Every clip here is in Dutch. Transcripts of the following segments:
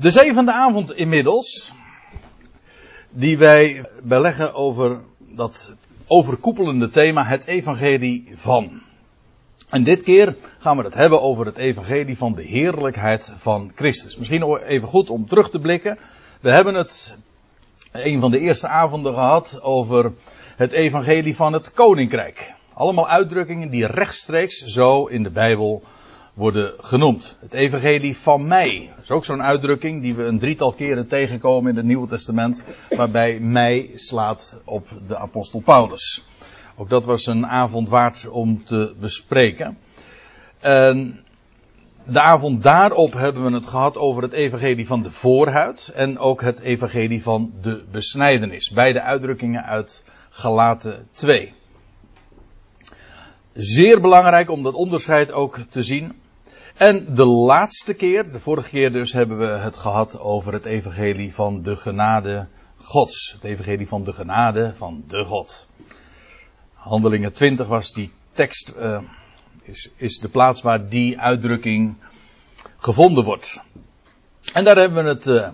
De zevende avond inmiddels, die wij beleggen over dat overkoepelende thema, het evangelie van. En dit keer gaan we het hebben over het evangelie van de heerlijkheid van Christus. Misschien even goed om terug te blikken. We hebben het een van de eerste avonden gehad over het evangelie van het koninkrijk. Allemaal uitdrukkingen die rechtstreeks zo in de Bijbel worden genoemd. Het evangelie van mij. Dat is ook zo'n uitdrukking die we een drietal keren tegenkomen in het Nieuwe Testament. Waarbij mij slaat op de apostel Paulus. Ook dat was een avond waard om te bespreken. En de avond daarop hebben we het gehad over het evangelie van de voorhuid. En ook het evangelie van de besnijdenis. Beide uitdrukkingen uit Galaten 2. Zeer belangrijk om dat onderscheid ook te zien. En de laatste keer, de vorige keer dus, hebben we het gehad over het evangelie van de genade Gods. Het evangelie van de genade van de God. Handelingen 20 was die tekst, uh, is, is de plaats waar die uitdrukking gevonden wordt. En daar hebben we het uh,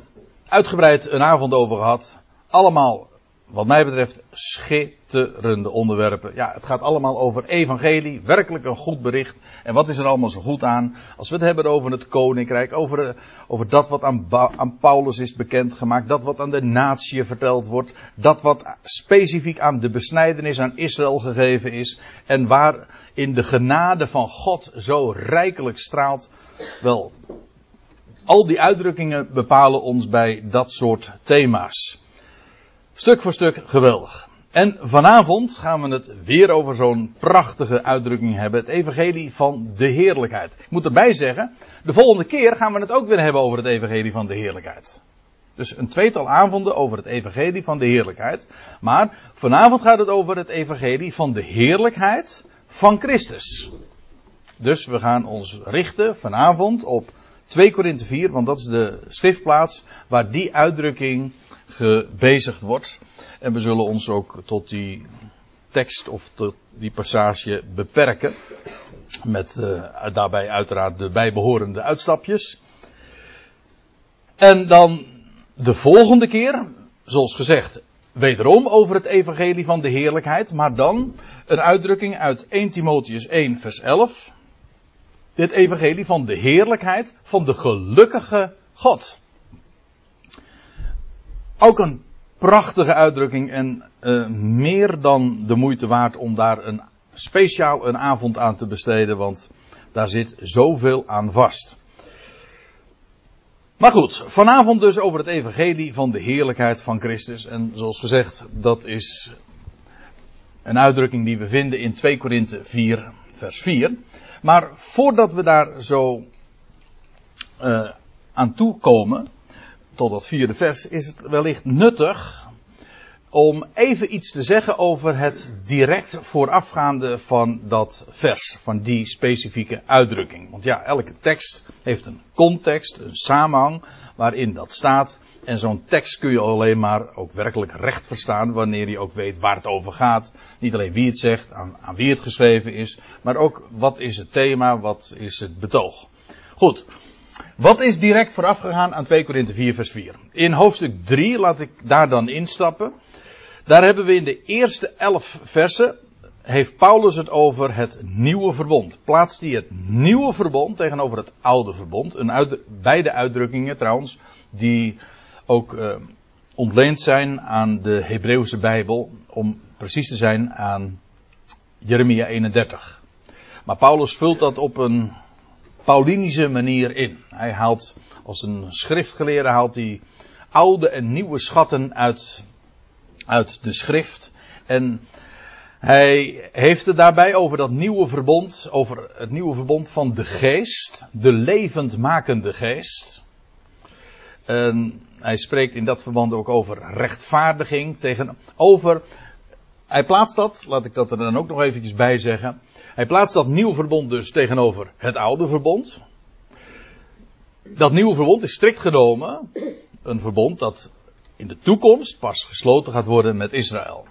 uitgebreid een avond over gehad. Allemaal wat mij betreft schitterende onderwerpen. Ja, het gaat allemaal over evangelie, werkelijk een goed bericht. En wat is er allemaal zo goed aan? Als we het hebben over het koninkrijk, over, eh, over dat wat aan, aan Paulus is bekendgemaakt, dat wat aan de natie verteld wordt, dat wat specifiek aan de besnijdenis aan Israël gegeven is, en waar in de genade van God zo rijkelijk straalt. Wel, al die uitdrukkingen bepalen ons bij dat soort thema's. Stuk voor stuk geweldig. En vanavond gaan we het weer over zo'n prachtige uitdrukking hebben. Het evangelie van de heerlijkheid. Ik moet erbij zeggen, de volgende keer gaan we het ook weer hebben over het evangelie van de heerlijkheid. Dus een tweetal avonden over het evangelie van de heerlijkheid. Maar vanavond gaat het over het evangelie van de heerlijkheid van Christus. Dus we gaan ons richten vanavond op 2 Korinthe 4, want dat is de schriftplaats waar die uitdrukking gebezigd wordt. En we zullen ons ook tot die tekst of tot die passage beperken. Met uh, daarbij uiteraard de bijbehorende uitstapjes. En dan de volgende keer, zoals gezegd, wederom over het evangelie van de heerlijkheid. Maar dan een uitdrukking uit 1 Timotheus 1 vers 11. Dit evangelie van de heerlijkheid van de gelukkige God. Ook een prachtige uitdrukking en uh, meer dan de moeite waard om daar een speciaal een avond aan te besteden, want daar zit zoveel aan vast. Maar goed, vanavond dus over het evangelie van de heerlijkheid van Christus. En zoals gezegd, dat is een uitdrukking die we vinden in 2 Korinthe 4, vers 4. Maar voordat we daar zo uh, aan toe komen, tot dat vierde vers, is het wellicht nuttig om even iets te zeggen over het direct voorafgaande van dat vers, van die specifieke uitdrukking. Want ja, elke tekst heeft een context, een samenhang waarin dat staat. En zo'n tekst kun je alleen maar ook werkelijk recht verstaan wanneer je ook weet waar het over gaat. Niet alleen wie het zegt, aan, aan wie het geschreven is, maar ook wat is het thema, wat is het betoog. Goed, wat is direct voorafgegaan aan 2 Korinthe 4 vers 4? In hoofdstuk 3, laat ik daar dan instappen. Daar hebben we in de eerste elf versen, heeft Paulus het over het nieuwe verbond. Plaatst hij het nieuwe verbond tegenover het oude verbond. Een uit, beide uitdrukkingen trouwens, die ook uh, ontleend zijn aan de Hebreeuwse Bijbel, om precies te zijn aan Jeremia 31. Maar Paulus vult dat op een Paulinische manier in. Hij haalt, als een schriftgeleerde, haalt hij oude en nieuwe schatten uit, uit de schrift. En hij heeft het daarbij over dat nieuwe verbond, over het nieuwe verbond van de geest, de levendmakende geest. En hij spreekt in dat verband ook over rechtvaardiging tegenover. Hij plaatst dat, laat ik dat er dan ook nog eventjes bij zeggen. Hij plaatst dat nieuwe verbond dus tegenover het oude verbond. Dat nieuwe verbond is strikt genomen een verbond dat in de toekomst pas gesloten gaat worden met Israël.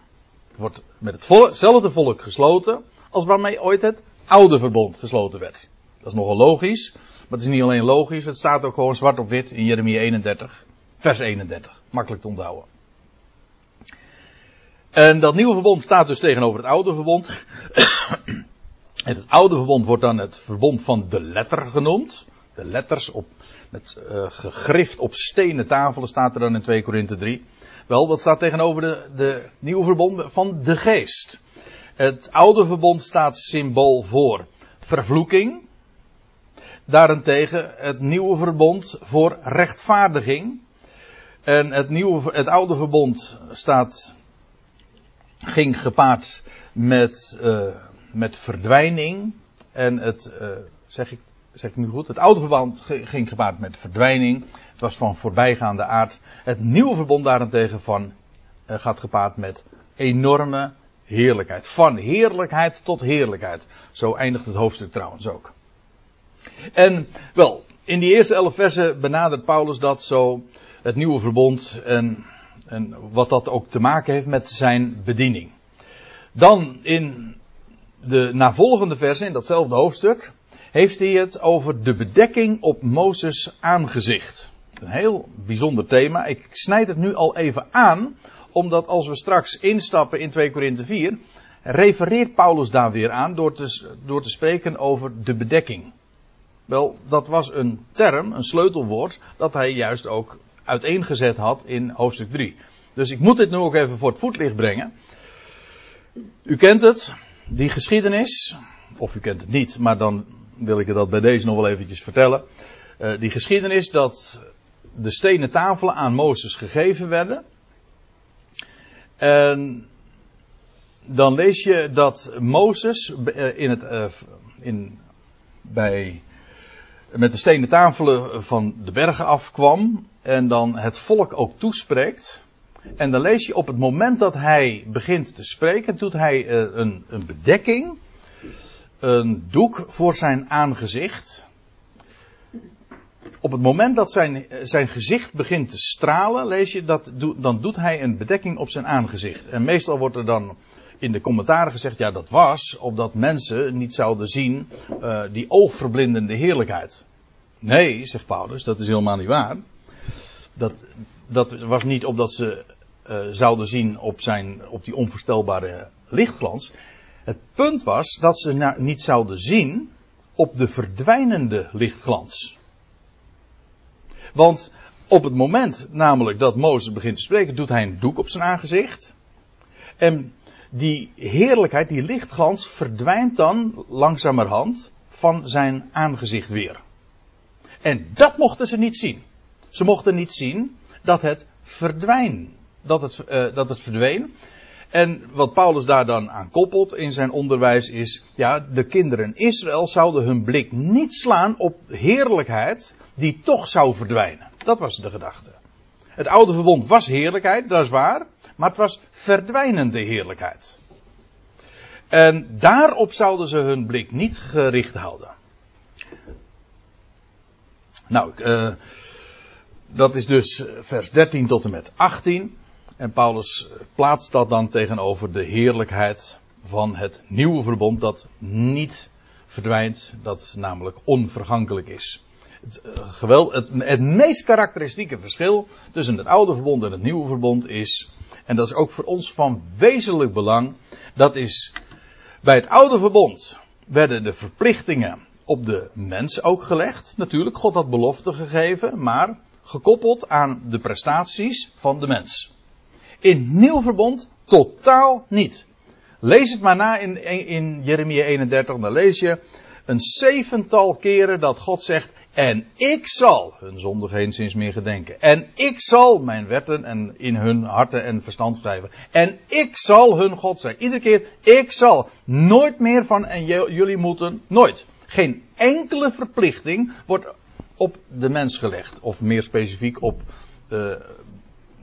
Het wordt met hetzelfde volk gesloten als waarmee ooit het oude verbond gesloten werd. Dat is nogal logisch, Maar het is niet alleen logisch, het staat ook gewoon zwart op wit in Jeremia 31, vers 31. Makkelijk te onthouden. En dat nieuwe verbond staat dus tegenover het oude verbond. Het oude verbond wordt dan het verbond van de letter genoemd. De letters op, met uh, gegrift op stenen tafelen staat er dan in 2 Korinthe 3. Wel, dat staat tegenover de, de nieuwe verbond van de geest. Het oude verbond staat symbool voor vervloeking. Daarentegen het nieuwe verbond voor rechtvaardiging. En het, nieuwe, het oude verbond staat, ging gepaard met, uh, met verdwijning. En het, uh, zeg, ik, zeg ik nu goed, het oude verbond ging gepaard met verdwijning. Het was van voorbijgaande aard. Het nieuwe verbond daarentegen van, uh, gaat gepaard met enorme heerlijkheid. Van heerlijkheid tot heerlijkheid. Zo eindigt het hoofdstuk trouwens ook. En wel, in die eerste elf versen benadert Paulus dat zo het nieuwe verbond en, en wat dat ook te maken heeft met zijn bediening. Dan in de navolgende versen, in datzelfde hoofdstuk, heeft hij het over de bedekking op Mozes aangezicht. Een heel bijzonder thema. Ik snijd het nu al even aan, omdat als we straks instappen in 2 Korinthe 4, refereert Paulus daar weer aan door te, door te spreken over de bedekking. Wel, dat was een term, een sleutelwoord, dat hij juist ook uiteengezet had in hoofdstuk 3. Dus ik moet dit nu ook even voor het voetlicht brengen. U kent het, die geschiedenis, of u kent het niet, maar dan wil ik dat bij deze nog wel eventjes vertellen. Uh, die geschiedenis dat de stenen tafelen aan Mozes gegeven werden. En dan lees je dat Mozes in het, uh, in, bij, met de stenen tafelen van de bergen afkwam en dan het volk ook toespreekt. En dan lees je op het moment dat hij begint te spreken, doet hij een, een bedekking, een doek voor zijn aangezicht. Op het moment dat zijn, zijn gezicht begint te stralen, lees je dat, dan doet hij een bedekking op zijn aangezicht. En meestal wordt er dan in de commentaren gezegd, ja dat was opdat mensen niet zouden zien uh, die oogverblindende heerlijkheid. Nee, zegt Paulus, dat is helemaal niet waar. Dat, dat was niet opdat ze uh, zouden zien op, zijn, op die onvoorstelbare lichtglans. Het punt was dat ze niet zouden zien op de verdwijnende lichtglans. Want op het moment namelijk dat Mozes begint te spreken, doet hij een doek op zijn aangezicht. En die heerlijkheid, die lichtglans, verdwijnt dan langzamerhand van zijn aangezicht weer. En dat mochten ze niet zien. Ze mochten niet zien dat het verdwijnt. Dat het, uh, dat het verdween. En wat Paulus daar dan aan koppelt in zijn onderwijs is, ja, de kinderen Israël zouden hun blik niet slaan op heerlijkheid die toch zou verdwijnen. Dat was de gedachte. Het oude verbond was heerlijkheid, dat is waar, maar het was verdwijnende heerlijkheid. En daarop zouden ze hun blik niet gericht houden. Nou, uh, dat is dus vers 13 tot en met 18. En Paulus plaatst dat dan tegenover de heerlijkheid van het nieuwe verbond dat niet verdwijnt, dat namelijk onvergankelijk is. Het, uh, geweld, het, meest karakteristieke verschil tussen het oude verbond en het nieuwe verbond is, en dat is ook voor ons van wezenlijk belang, dat is bij het oude verbond werden de verplichtingen op de mens ook gelegd. Natuurlijk, God had belofte gegeven, maar gekoppeld aan de prestaties van de mens. In nieuw verbond totaal niet. Lees het maar na in, in Jeremia 31, dan lees je een zevental keren dat God zegt, en ik zal hun zonde geen sinds meer gedenken. En ik zal mijn wetten en in hun harten en verstand schrijven. En ik zal hun God zijn. Iedere keer, ik zal. Nooit meer van en jullie moeten, nooit. Geen enkele verplichting wordt op de mens gelegd. Of meer specifiek op, uh,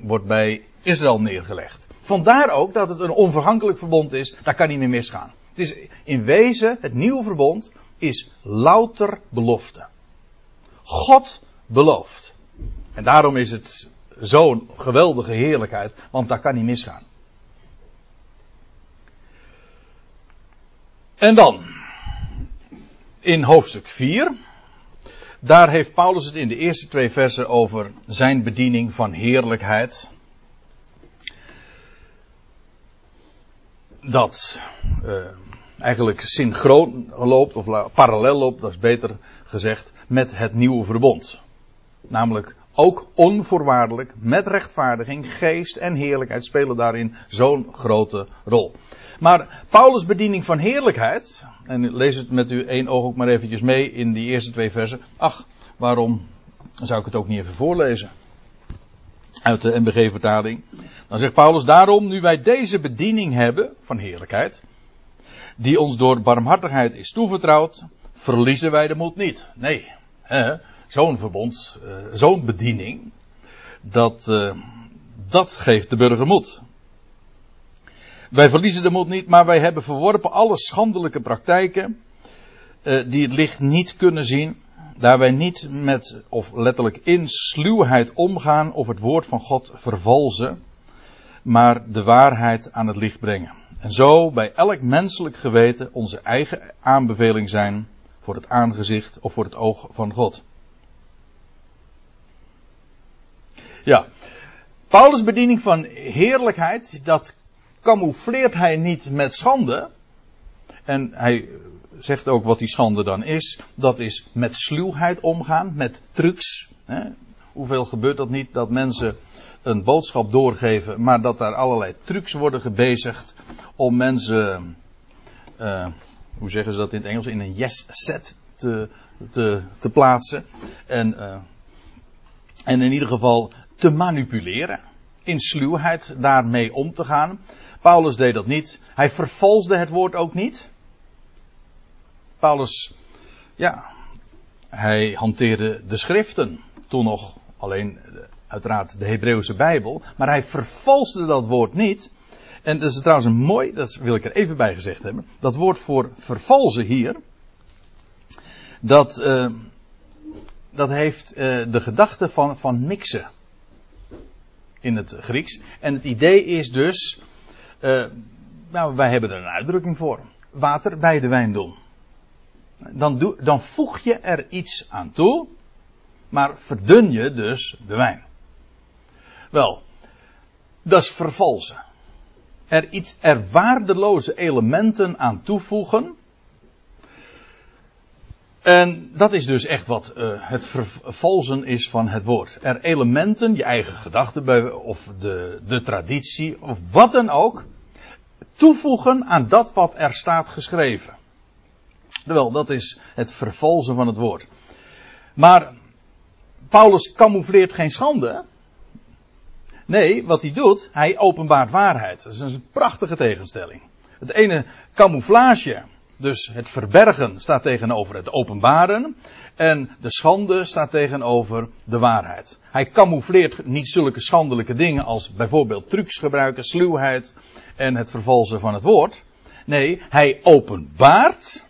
wordt bij Israël neergelegd. Vandaar ook dat het een onvergankelijk verbond is. Daar kan niet meer misgaan. Het is in wezen, het nieuwe verbond is louter belofte. God belooft. En daarom is het zo'n geweldige heerlijkheid, want daar kan niet misgaan. En dan, in hoofdstuk 4, Daar heeft Paulus het in de eerste twee versen over zijn bediening van heerlijkheid. Dat uh, eigenlijk synchroon loopt, of parallel loopt, dat is beter gezegd, met het nieuwe verbond. Namelijk ook onvoorwaardelijk, met rechtvaardiging, geest en heerlijkheid spelen daarin zo'n grote rol. Maar Paulus' bediening van heerlijkheid, en lees het met u één oog ook maar eventjes mee in die eerste twee versen. Ach, waarom zou ik het ook niet even voorlezen? Uit de MBG-vertaling. Dan zegt Paulus, daarom nu wij deze bediening hebben van heerlijkheid, die ons door barmhartigheid is toevertrouwd, verliezen wij de moed niet. Nee, zo'n verbond, uh, zo'n bediening, dat, uh, dat geeft de burger moed. Wij verliezen de moed niet, maar wij hebben verworpen alle schandelijke praktijken uh, die het licht niet kunnen zien. Daar wij niet met, of letterlijk in sluwheid omgaan of het woord van God vervalsen, maar de waarheid aan het licht brengen. En zo bij elk menselijk geweten onze eigen aanbeveling zijn voor het aangezicht of voor het oog van God. Ja, Paulus' bediening van heerlijkheid, dat camoufleert hij niet met schande. En hij zegt ook wat die schande dan is. Dat is met sluwheid omgaan, met trucs. Hè. Hoeveel gebeurt dat niet dat mensen een boodschap doorgeven, maar dat daar allerlei trucs worden gebezigd om mensen, uh, hoe zeggen ze dat in het Engels, in een yes set te, te, te plaatsen. En, uh, en in ieder geval te manipuleren. In sluwheid daarmee om te gaan. Paulus deed dat niet. Hij vervalsde het woord ook niet. Paulus, ja, hij hanteerde de schriften. Toen nog alleen, uiteraard, de Hebreeuwse Bijbel. Maar hij vervalsde dat woord niet. En dat is trouwens een mooi, dat wil ik er even bij gezegd hebben. Dat woord voor vervalsen hier. Dat, uh, dat heeft uh, de gedachte van, van mixen. In het Grieks. En het idee is dus nou, wij hebben er een uitdrukking voor. Water bij de wijn doen. Dan, dan voeg je er iets aan toe, maar verdun je dus de wijn. Wel, dat is vervalsen. Er iets, er waardeloze elementen aan toevoegen. En dat is dus echt wat uh, het vervalsen is van het woord. Er elementen, je eigen gedachten of de, de traditie of wat dan ook, toevoegen aan dat wat er staat geschreven. Wel, dat is het vervalsen van het woord. Maar Paulus camoufleert geen schande. Nee, wat hij doet, hij openbaart waarheid. Dat is een prachtige tegenstelling. Het ene camouflage, dus het verbergen, staat tegenover het openbaren. En de schande staat tegenover de waarheid. Hij camoufleert niet zulke schandelijke dingen als bijvoorbeeld trucs gebruiken, sluwheid en het vervalsen van het woord. Nee, hij openbaart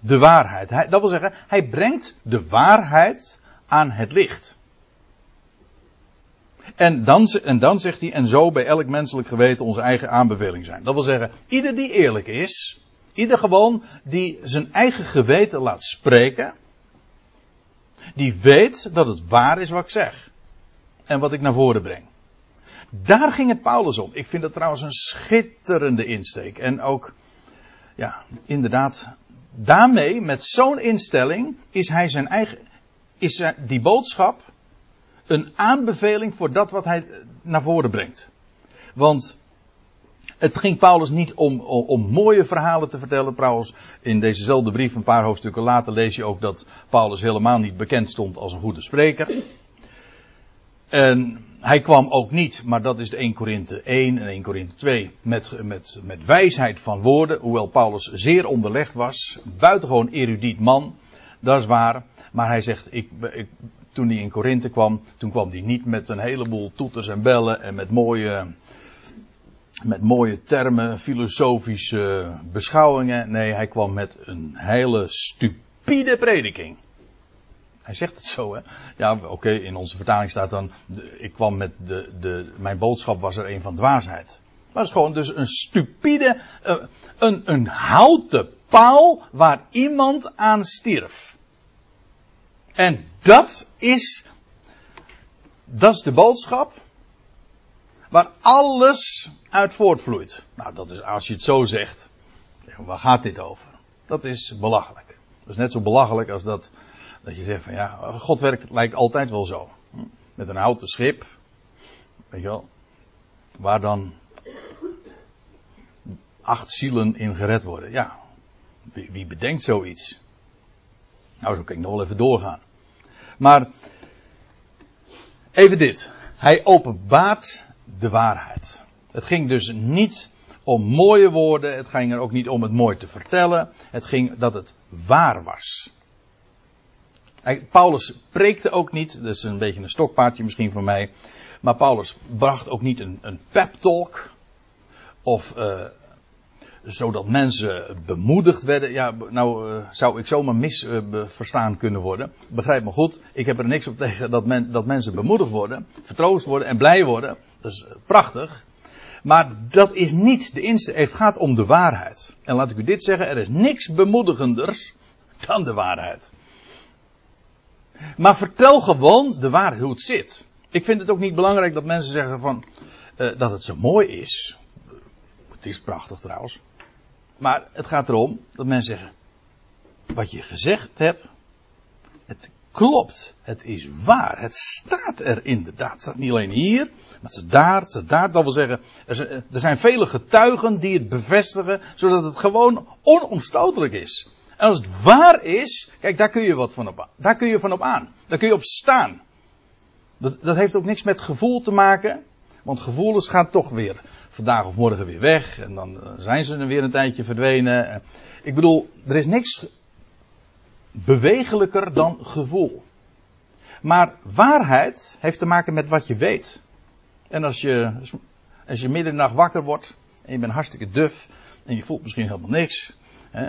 de waarheid. Hij, dat wil zeggen, hij brengt de waarheid aan het licht. En dan, en dan zegt hij, en zo bij elk menselijk geweten onze eigen aanbeveling zijn. Dat wil zeggen, ieder die eerlijk is, ieder gewoon die zijn eigen geweten laat spreken, die weet dat het waar is wat ik zeg. En wat ik naar voren breng. Daar ging het Paulus om. Ik vind dat trouwens een schitterende insteek. En ook, ja, inderdaad, daarmee, met zo'n instelling, is hij zijn eigen, is die boodschap een aanbeveling voor dat wat hij naar voren brengt. Want het ging Paulus niet om, om, mooie verhalen te vertellen. Trouwens, in dezezelfde brief, een paar hoofdstukken later, lees je ook dat Paulus helemaal niet bekend stond als een goede spreker. En hij kwam ook niet, maar dat is de 1 Korinthe 1 en 1 Korinthe 2, met, met, met wijsheid van woorden. Hoewel Paulus zeer onderlegd was, buitengewoon erudiet man, dat is waar. Maar hij zegt, ik, ik, toen hij in Korinthe kwam, toen kwam hij niet met een heleboel toeters en bellen en met mooie met mooie termen, filosofische beschouwingen. Nee, hij kwam met een hele stupide prediking. Hij zegt het zo, hè? Ja, oké, in onze vertaling staat dan. ik kwam met de, de. Mijn boodschap was er een van dwaasheid. Maar het is gewoon dus een stupide. Uh, een, een houten paal waar iemand aan stierf. En dat is, dat is de boodschap waar alles uit voortvloeit. Nou, dat is, als je het zo zegt, waar gaat dit over? Dat is belachelijk. Dat is net zo belachelijk als dat, dat je zegt van ja, God werkt lijkt altijd wel zo. Met een houten schip, weet je wel, waar dan acht zielen in gered worden. Ja, wie, bedenkt zoiets? Nou, zo kan ik nog wel even doorgaan. Maar, even dit. Hij openbaart de waarheid. Het ging dus niet om mooie woorden. Het ging er ook niet om het mooi te vertellen. Het ging dat het waar was. Paulus preekte ook niet. Dat is een beetje een stokpaardje misschien voor mij. Maar Paulus bracht ook niet een, een pep talk. Of uh, zodat mensen bemoedigd werden. Ja, nou uh, zou ik zomaar misverstaan uh, kunnen worden. Begrijp me goed. Ik heb er niks op tegen dat, men, dat mensen bemoedigd worden, vertroost worden en blij worden. Dat is prachtig. Maar dat is niet de insteek. Het gaat om de waarheid. En laat ik u dit zeggen: er is niks bemoedigenders dan de waarheid. Maar vertel gewoon de waarheid hoe het zit. Ik vind het ook niet belangrijk dat mensen zeggen van uh, dat het zo mooi is. Het is prachtig trouwens. Maar het gaat erom dat mensen zeggen: wat je gezegd hebt, het klopt. Het is waar. Het staat er inderdaad. Het staat niet alleen hier, maar het daar, het staat daar. Dat wil zeggen, er zijn vele getuigen die het bevestigen, zodat het gewoon onomstotelijk is. En als het waar is, kijk, daar kun je wat van op, daar kun je van op aan. Daar kun je op staan. Dat, dat heeft ook niks met gevoel te maken, want gevoelens gaan toch weer vandaag of morgen weer weg. En dan zijn ze er weer een tijdje verdwenen. Ik bedoel, er is niks bewegelijker dan gevoel. Maar waarheid heeft te maken met wat je weet. En als je, als je midden in de nacht wakker wordt en je bent hartstikke duf en je voelt misschien helemaal niks. Hè,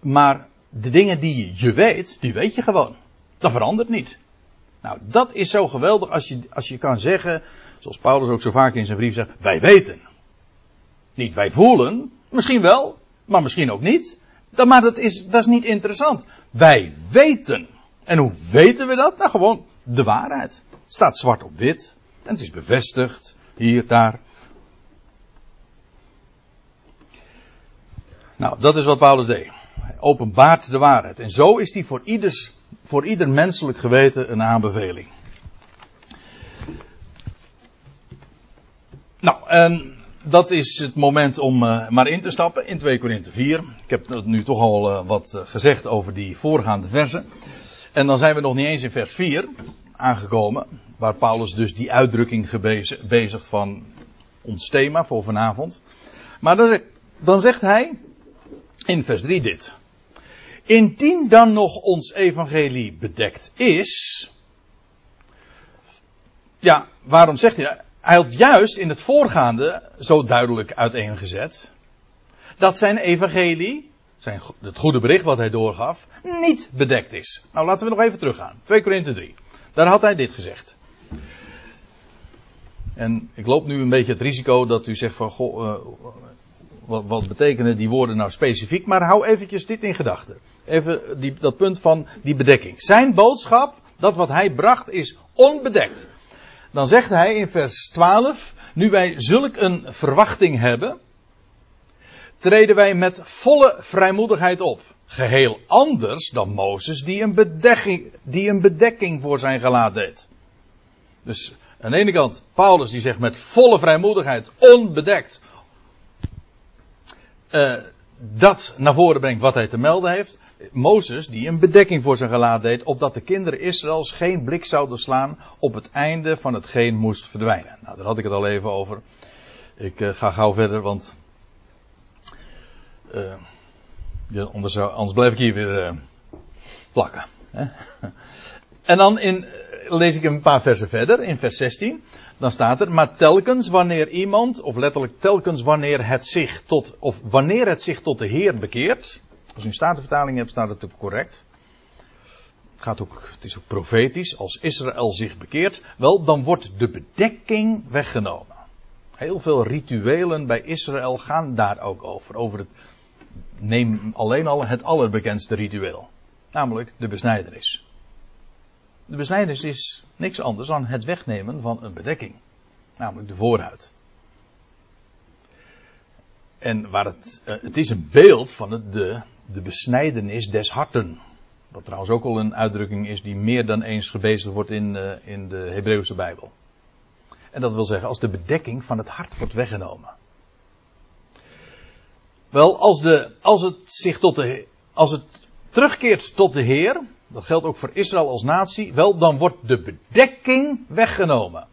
maar de dingen die je weet, die weet je gewoon. Dat verandert niet. Nou, dat is zo geweldig als je, als je kan zeggen, zoals Paulus ook zo vaak in zijn brief zegt, wij weten. Niet wij voelen, misschien wel, maar misschien ook niet. Maar dat is, dat is niet interessant. Wij weten. En hoe weten we dat? Nou, gewoon de waarheid. Het staat zwart op wit. En het is bevestigd. Hier, daar. Nou, dat is wat Paulus deed. Hij openbaart de waarheid. En zo is die voor, ieders, voor ieder menselijk geweten een aanbeveling. Nou, en dat is het moment om uh, maar in te stappen in 2 Korinthe 4. Ik heb nu toch al uh, wat uh, gezegd over die voorgaande versen. En dan zijn we nog niet eens in vers 4 aangekomen. Waar Paulus dus die uitdrukking gebezigt van ons thema voor vanavond. Maar dan zegt hij in vers 3 dit. Indien dan nog ons evangelie bedekt is. Ja, waarom zegt hij hij had juist in het voorgaande zo duidelijk uiteengezet dat zijn evangelie, zijn, het goede bericht wat hij doorgaf, niet bedekt is. Nou, laten we nog even teruggaan. 2 Korinthe 3. Daar had hij dit gezegd. En ik loop nu een beetje het risico dat u zegt van, goh, uh, wat, wat, betekenen die woorden nou specifiek? Maar hou eventjes dit in gedachten. Even die, dat punt van die bedekking. Zijn boodschap, dat wat hij bracht, is onbedekt dan zegt hij in vers 12, nu wij zulk een verwachting hebben, treden wij met volle vrijmoedigheid op. Geheel anders dan Mozes die een bedekking, die een bedekking voor zijn gelaat deed. Dus aan de ene kant Paulus die zegt met volle vrijmoedigheid, onbedekt, uh, dat naar voren brengt wat hij te melden heeft. Mozes die een bedekking voor zijn gelaat deed, opdat de kinderen Israëls geen blik zouden slaan op het einde van hetgeen moest verdwijnen. Nou, daar had ik het al even over. Ik uh, ga gauw verder, want ja, anders, blijf ik hier weer plakken. Hè? En dan in, lees ik een paar versen verder, in vers 16. Dan staat er, maar telkens wanneer iemand, of letterlijk telkens wanneer het zich tot, of wanneer het zich tot de Heer bekeert, als u een statenvertaling hebt, staat het ook correct. Het, gaat ook, het is ook profetisch. Als Israël zich bekeert, wel, dan wordt de bedekking weggenomen. Heel veel rituelen bij Israël gaan daar ook over. Over het, neem alleen al het allerbekendste ritueel. Namelijk de besnijdenis. De besnijdenis is niks anders dan het wegnemen van een bedekking. Namelijk de voorhuid. En waar het, uh, het is een beeld van het, de, de besnijdenis des harten. Wat trouwens ook al een uitdrukking is die meer dan eens gebezigd wordt in, uh, in de Hebreeuwse Bijbel. En dat wil zeggen als de bedekking van het hart wordt weggenomen. Wel, als, de, als het zich tot de, als het terugkeert tot de Heer, dat geldt ook voor Israël als natie, wel, dan wordt de bedekking weggenomen.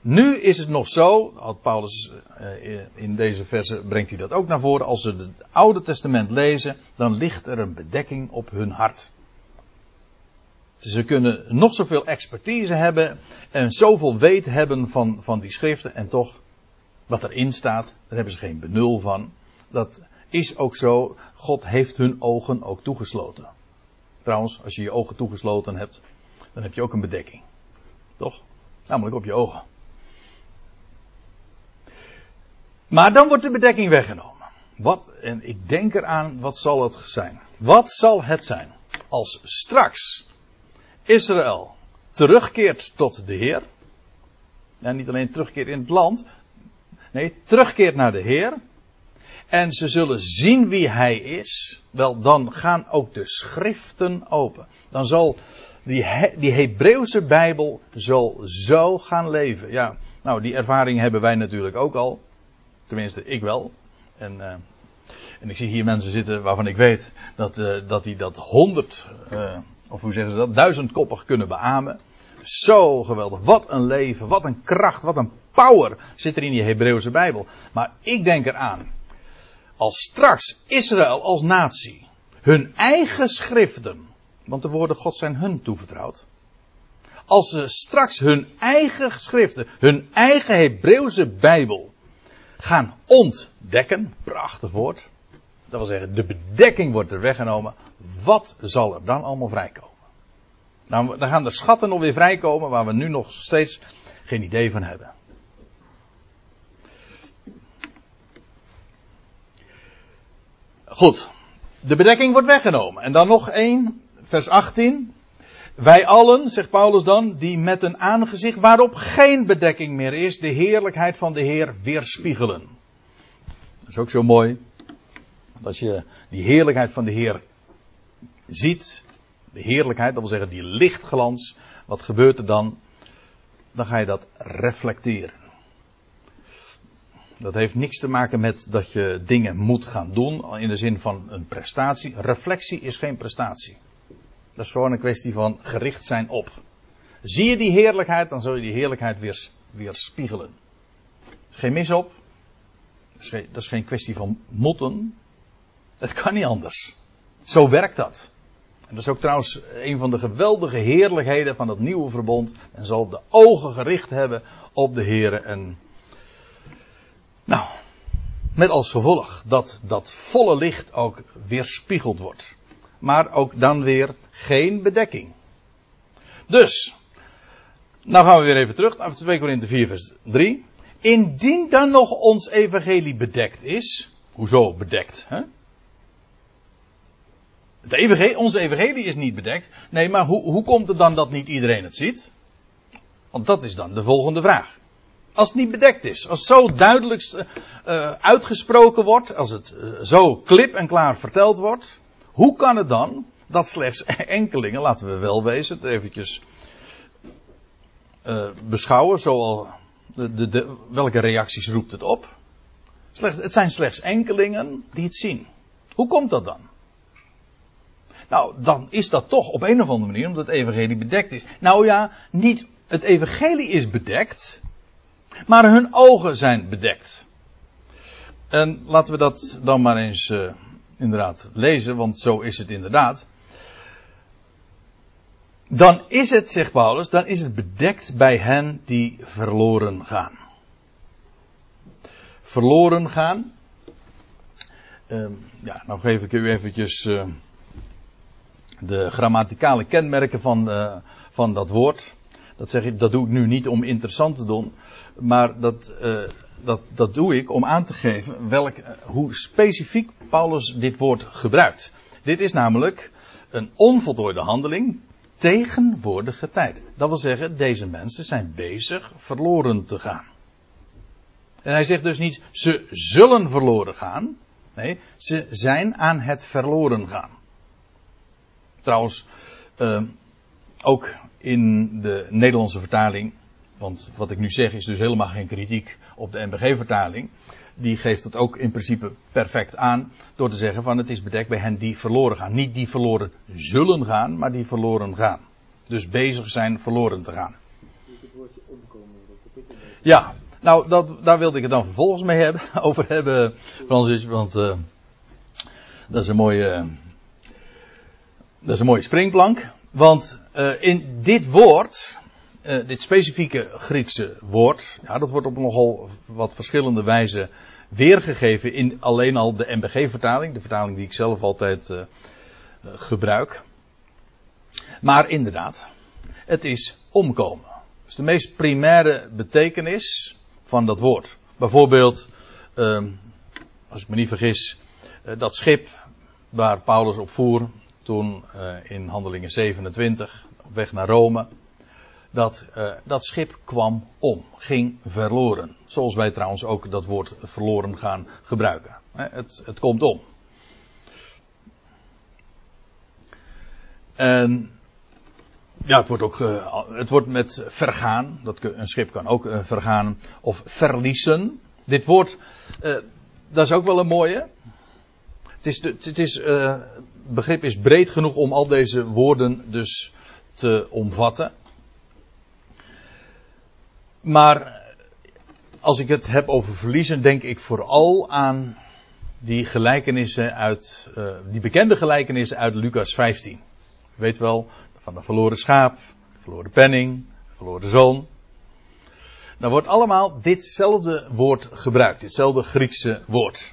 Nu is het nog zo, Paulus eh, in deze verse brengt hij dat ook naar voren, als ze het Oude Testament lezen, dan ligt er een bedekking op hun hart. Ze kunnen nog zoveel expertise hebben en zoveel weten hebben van, van die schriften en toch, wat erin staat, daar hebben ze geen benul van. Dat is ook zo, God heeft hun ogen ook toegesloten. Trouwens, als je je ogen toegesloten hebt, dan heb je ook een bedekking. Toch? Namelijk op je ogen. Maar dan wordt de bedekking weggenomen. Wat, en ik denk eraan, wat zal het zijn? Wat zal het zijn? Als straks Israël terugkeert tot de Heer. Ja, niet alleen terugkeert in het land. Nee, terugkeert naar de Heer. En ze zullen zien wie Hij is. Wel, dan gaan ook de schriften open. Dan zal die, die Hebreeuwse Bijbel zal zo gaan leven. Ja, nou, die ervaring hebben wij natuurlijk ook al. Tenminste, ik wel. En, uh, en ik zie hier mensen zitten waarvan ik weet dat, uh, dat die dat honderd, uh, of hoe zeggen ze dat, duizendkoppig kunnen beamen. Zo geweldig. Wat een leven, wat een kracht, wat een power zit er in die Hebreeuwse Bijbel. Maar ik denk eraan, als straks Israël als natie hun eigen schriften, want de woorden God zijn hun toevertrouwd. Als ze straks hun eigen schriften, hun eigen Hebreeuwse Bijbel gaan ontdekken. Prachtig woord. Dat wil zeggen, de bedekking wordt er weggenomen. Wat zal er dan allemaal vrijkomen? Nou, dan gaan de schatten nog weer vrijkomen waar we nu nog steeds geen idee van hebben. Goed. De bedekking wordt weggenomen. En dan nog één, vers 18. Wij allen, zegt Paulus dan, die met een aangezicht waarop geen bedekking meer is, de heerlijkheid van de Heer weerspiegelen. Dat is ook zo mooi. Als je die heerlijkheid van de Heer ziet, de heerlijkheid, dat wil zeggen die lichtglans, wat gebeurt er dan? Dan ga je dat reflecteren. Dat heeft niks te maken met dat je dingen moet gaan doen in de zin van een prestatie. Reflectie is geen prestatie. Dat is gewoon een kwestie van gericht zijn op. Zie je die heerlijkheid, dan zul je die heerlijkheid weer, weer spiegelen. Er is geen mis op. Dat is geen, kwestie van motten. Het kan niet anders. Zo werkt dat. En dat is ook trouwens een van de geweldige heerlijkheden van het nieuwe verbond. En zal de ogen gericht hebben op de Heer. En nou, met als gevolg dat dat volle licht ook weerspiegeld wordt maar ook dan weer geen bedekking. Dus, nou gaan we weer even terug naar 2 Korinthe 4 vers 3. Indien dan nog ons evangelie bedekt is, hoezo bedekt? Hè? Evangelie, onze evangelie is niet bedekt. Nee, maar hoe, hoe komt het dan dat niet iedereen het ziet? Want dat is dan de volgende vraag. Als het niet bedekt is, als het zo duidelijk uh, uitgesproken wordt, als het uh, zo klip en klaar verteld wordt, hoe kan het dan dat slechts enkelingen, laten we wel wezen, het eventjes beschouwen, zoals de, de, welke reacties roept het op? Slechts, het zijn slechts enkelingen die het zien. Hoe komt dat dan? Nou, dan is dat toch op een of andere manier omdat het evangelie bedekt is. Nou ja, niet het evangelie is bedekt, maar hun ogen zijn bedekt. En laten we dat dan maar eens uh, inderdaad lezen, want zo is het inderdaad. Dan is het, zegt Paulus, dan is het bedekt bij hen die verloren gaan. Verloren gaan. Uh, ja, nou geef ik u eventjes uh, de grammaticale kenmerken van, uh, van dat woord. Dat, zeg ik, dat doe ik nu niet om interessant te doen, maar dat, uh, dat, dat doe ik om aan te geven welk, hoe specifiek Paulus dit woord gebruikt. Dit is namelijk een onvoltooide handeling. tegenwoordige tijd. Dat wil zeggen, deze mensen zijn bezig verloren te gaan. En hij zegt dus niet, ze zullen verloren gaan. Nee, ze zijn aan het verloren gaan. Trouwens, uh, ook in de Nederlandse vertaling, want wat ik nu zeg is dus helemaal geen kritiek op de NBG-vertaling. Die geeft het ook in principe perfect aan door te zeggen van het is bedekt bij hen die verloren gaan. Niet die verloren zullen gaan, maar die verloren gaan. Dus bezig zijn verloren te gaan. Ja, nou dat, daar wilde ik het dan vervolgens mee hebben, over hebben, Francis, want uh, dat is een mooie, dat is een mooie springplank. Want uh, in dit woord, uh, dit specifieke Griekse woord, ja, dat wordt op nogal wat verschillende wijzen weergegeven in alleen al de MBG-vertaling, de vertaling die ik zelf altijd uh, gebruik. Maar inderdaad, het is omkomen. Dus de meest primaire betekenis van dat woord. Bijvoorbeeld, als ik me niet vergis, dat schip waar Paulus op voer, toen in Handelingen 27 op weg naar Rome. Dat, uh, dat schip kwam om, ging verloren. Zoals wij trouwens ook dat woord verloren gaan gebruiken. Het, het komt om. En ja, het wordt ook uh, het wordt met vergaan. Dat, een schip kan ook vergaan. Of verliezen. Dit woord, dat is ook wel een mooie. Het is, het is, begrip is breed genoeg om al deze woorden dus te omvatten. Maar als ik het heb over verliezen, denk ik vooral aan die gelijkenissen uit, uh, die bekende gelijkenissen uit Lucas 15. U weet wel, van de verloren schaap, de verloren penning, de verloren zoon. Dan wordt allemaal ditzelfde woord gebruikt, ditzelfde Griekse woord.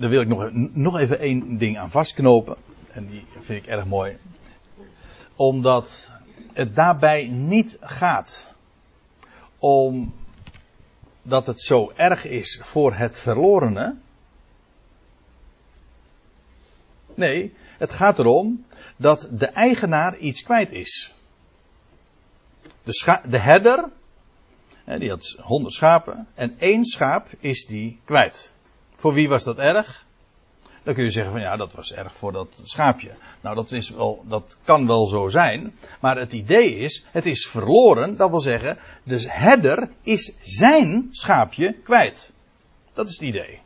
daar wil ik nog, nog even één ding aan vastknopen. En die vind ik erg mooi. Omdat het daarbij niet gaat om dat het zo erg is voor het verlorene. Nee, het gaat erom dat de eigenaar iets kwijt is. De, de herder, die had honderd schapen, en één schaap is die kwijt. Voor wie was dat erg? Dan kun je zeggen van ja, dat was erg voor dat schaapje. Nou, dat, is wel, dat kan wel zo zijn. Maar het idee is, het is verloren. Dat wil zeggen, de herder is zijn schaapje kwijt. Dat is het idee.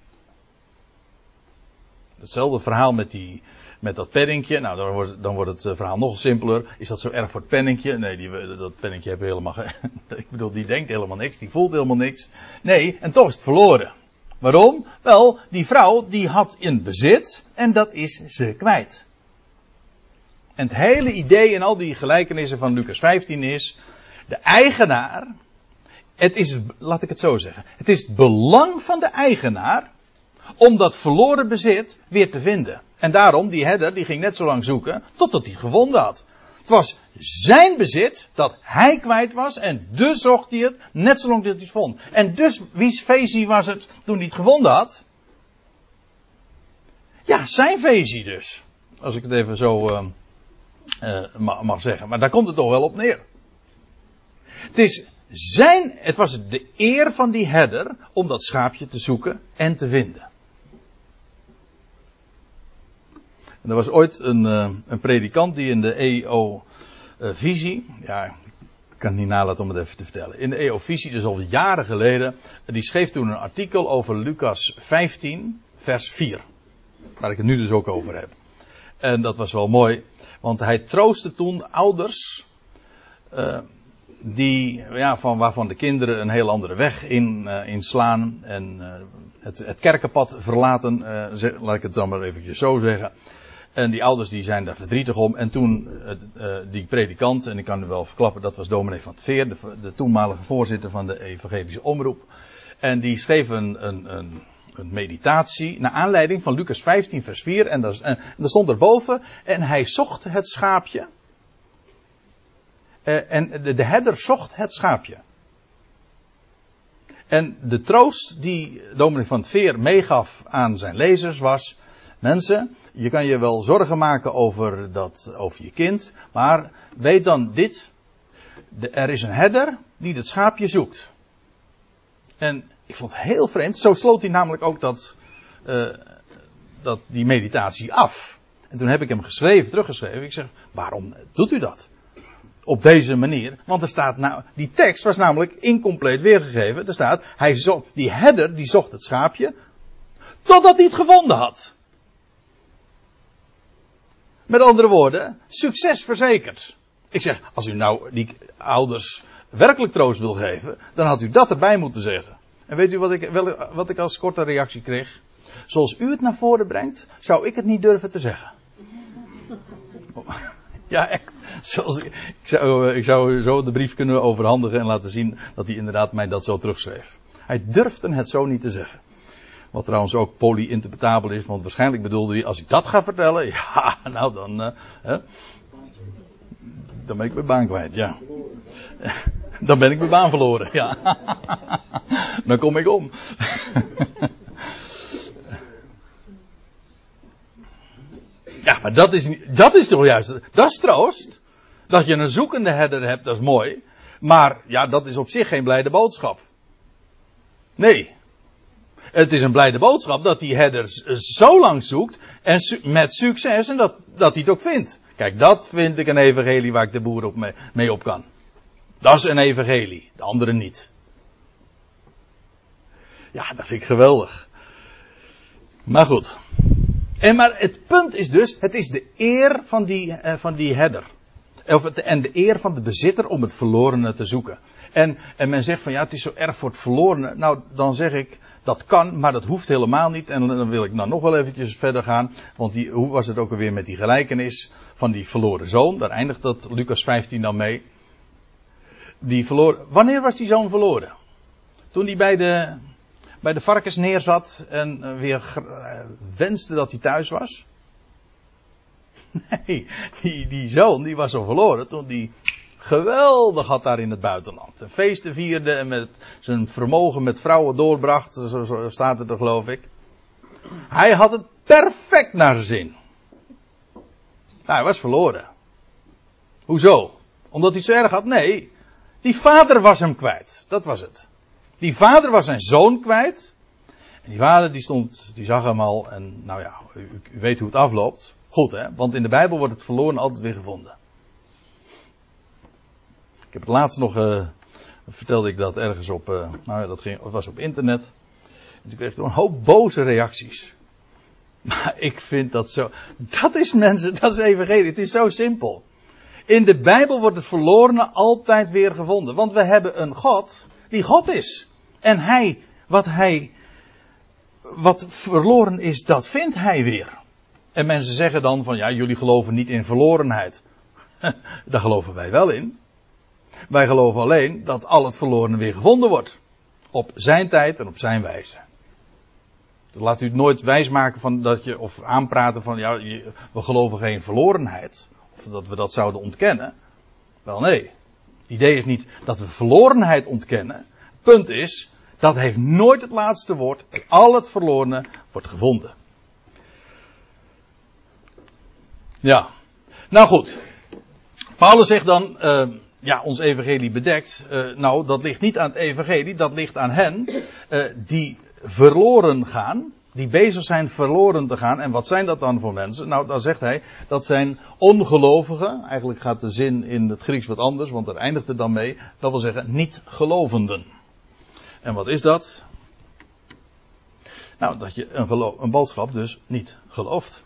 Hetzelfde verhaal met, die, met dat penninkje. Nou, dan wordt, dan wordt het eh, verhaal nog simpeler. Is dat zo erg voor het penninkje? Nee, die, dat penninkje heeft helemaal. ik bedoel, die denkt helemaal niks. Die voelt helemaal niks. Nee, en toch is het verloren. Waarom? Wel, die vrouw die had in bezit en dat is ze kwijt. En het hele idee in al die gelijkenissen van Lucas 15 is, de eigenaar, het is, laat ik het zo zeggen, het is het belang van de eigenaar om dat verloren bezit weer te vinden. En daarom, die herder, die ging net zo lang zoeken totdat hij gevonden had. Het was zijn bezit dat hij kwijt was en dus zocht hij het net zolang dat hij het vond. En dus wie's feestje was het toen hij het gevonden had? Ja, zijn feestje dus. Als ik het even zo uh, uh, mag zeggen. Maar daar komt het toch wel op neer. Het is zijn, het was de eer van die herder om dat schaapje te zoeken en te vinden. Er was ooit een, uh, een predikant die in de EO-visie, ja, ik kan het niet nalaten om het even te vertellen. In de EO-visie, dus al jaren geleden, die schreef toen een artikel over Lucas 15, vers 4. Waar ik het nu dus ook over heb. En dat was wel mooi, want hij troostte toen ouders, uh, die, ja, van, waarvan de kinderen een heel andere weg in, uh, inslaan en het, het kerkenpad verlaten, laat ik het dan maar eventjes zo zeggen. En die ouders die zijn daar verdrietig om. En toen uh, die predikant, en ik kan u wel verklappen, dat was dominee van het Veer, de, de toenmalige voorzitter van de evangelische omroep. En die schreef een, een, een, een meditatie naar aanleiding van Lucas 15 vers 4. En daar, en daar stond erboven, en hij zocht het schaapje. Uh, en de, de herder zocht het schaapje. En de troost die dominee van het Veer meegaf aan zijn lezers was, Mensen, je kan je wel zorgen maken over, dat, over je kind, maar weet dan dit. er is een herder die het schaapje zoekt. En ik vond het heel vreemd. Zo sloot hij namelijk ook dat, uh, dat, die meditatie af. En toen heb ik hem geschreven, teruggeschreven. Ik zeg, waarom doet u dat? Op deze manier. Want er staat nou, die tekst was namelijk incompleet weergegeven. Er staat, hij die herder die zocht het schaapje. Totdat hij het gevonden had. Met andere woorden, succes verzekerd. Ik zeg, als u nou die ouders werkelijk troost wil geven, dan had u dat erbij moeten zeggen. En weet u wat ik, wat ik als korte reactie kreeg? Zoals u het naar voren brengt, zou ik het niet durven te zeggen. Ja, echt. Zoals, ik, zou, ik zou zo de brief kunnen overhandigen en laten zien dat hij inderdaad mij dat zo terugschreef. Hij durfde het zo niet te zeggen. Wat trouwens ook polyinterpretabel is, want waarschijnlijk bedoelde hij, als ik dat ga vertellen, ja, nou dan, uh, hè, dan ben ik mijn baan kwijt, ja. Dan ben ik mijn baan verloren, ja. Dan kom ik om. Ja, maar dat is, dat is toch juist, dat is troost. Dat je een zoekende herder hebt, dat is mooi. Maar ja, dat is op zich geen blijde boodschap. Nee. Het is een blijde boodschap dat die herder zo lang zoekt en met succes en dat, dat hij het ook vindt. Kijk, dat vind ik een evangelie waar ik de boer op mee, mee op kan. Dat is een evangelie, de andere niet. Ja, dat vind ik geweldig. Maar goed. En maar het punt is dus, het is de eer van die, uh, van die herder. Of en de eer van de bezitter om het verlorene te zoeken. En, en men zegt van ja, het is zo erg voor het verlorene. Nou, dan zeg ik, dat kan, maar dat hoeft helemaal niet. En dan wil ik nou nog wel eventjes verder gaan. Want die, hoe was het ook alweer met die gelijkenis van die verloren zoon? Daar eindigt dat Lucas 15 dan mee. Die verloren, wanneer was die zoon verloren? Toen hij bij de, bij de varkens neerzat en eh, weer eh, wenste dat hij thuis was? Nee, die, die zoon die was al verloren toen die geweldig had daar in het buitenland. Een feesten vierde en met zijn vermogen met vrouwen doorbracht, zo, staat het er geloof ik. Hij had het perfect naar zijn zin. Nou, hij was verloren. Hoezo? Omdat hij zo erg had? Nee. Die vader was hem kwijt. Dat was het. Die vader was zijn zoon kwijt. En die vader die stond, die zag hem al en nou ja, u, u weet hoe het afloopt. Goed hè, want in de Bijbel wordt het verloren altijd weer gevonden. Ik heb het laatst nog, uh, vertelde ik dat ergens op, uh, nou ja, dat ging, was op internet. En toen kreeg ik een hoop boze reacties. Maar ik vind dat zo, dat is mensen, dat is evangelie, het is zo simpel. In de Bijbel wordt het verlorene altijd weer gevonden. Want we hebben een God die God is. En hij, wat hij, wat verloren is, dat vindt hij weer. En mensen zeggen dan van ja, jullie geloven niet in verlorenheid. Daar geloven wij wel in. Wij geloven alleen dat al het verloren weer gevonden wordt. Op zijn tijd en op zijn wijze. Laat u het nooit wijsmaken van dat je, of aanpraten van ja, we geloven geen verlorenheid. Of dat we dat zouden ontkennen. Wel nee. Het idee is niet dat we verlorenheid ontkennen. Punt is, dat heeft nooit het laatste woord. Al het verlorene wordt gevonden. Ja. Nou goed. Paulus zegt dan, uh, ja, ons evangelie bedekt. Uh, nou, dat ligt niet aan het evangelie, dat ligt aan hen uh, die verloren gaan. Die bezig zijn verloren te gaan. En wat zijn dat dan voor mensen? Nou, dan zegt hij, dat zijn ongelovigen. Eigenlijk gaat de zin in het Grieks wat anders, want daar eindigt het dan mee. Dat wil zeggen, niet gelovenden. En wat is dat? Nou, dat je een, een boodschap dus niet gelooft.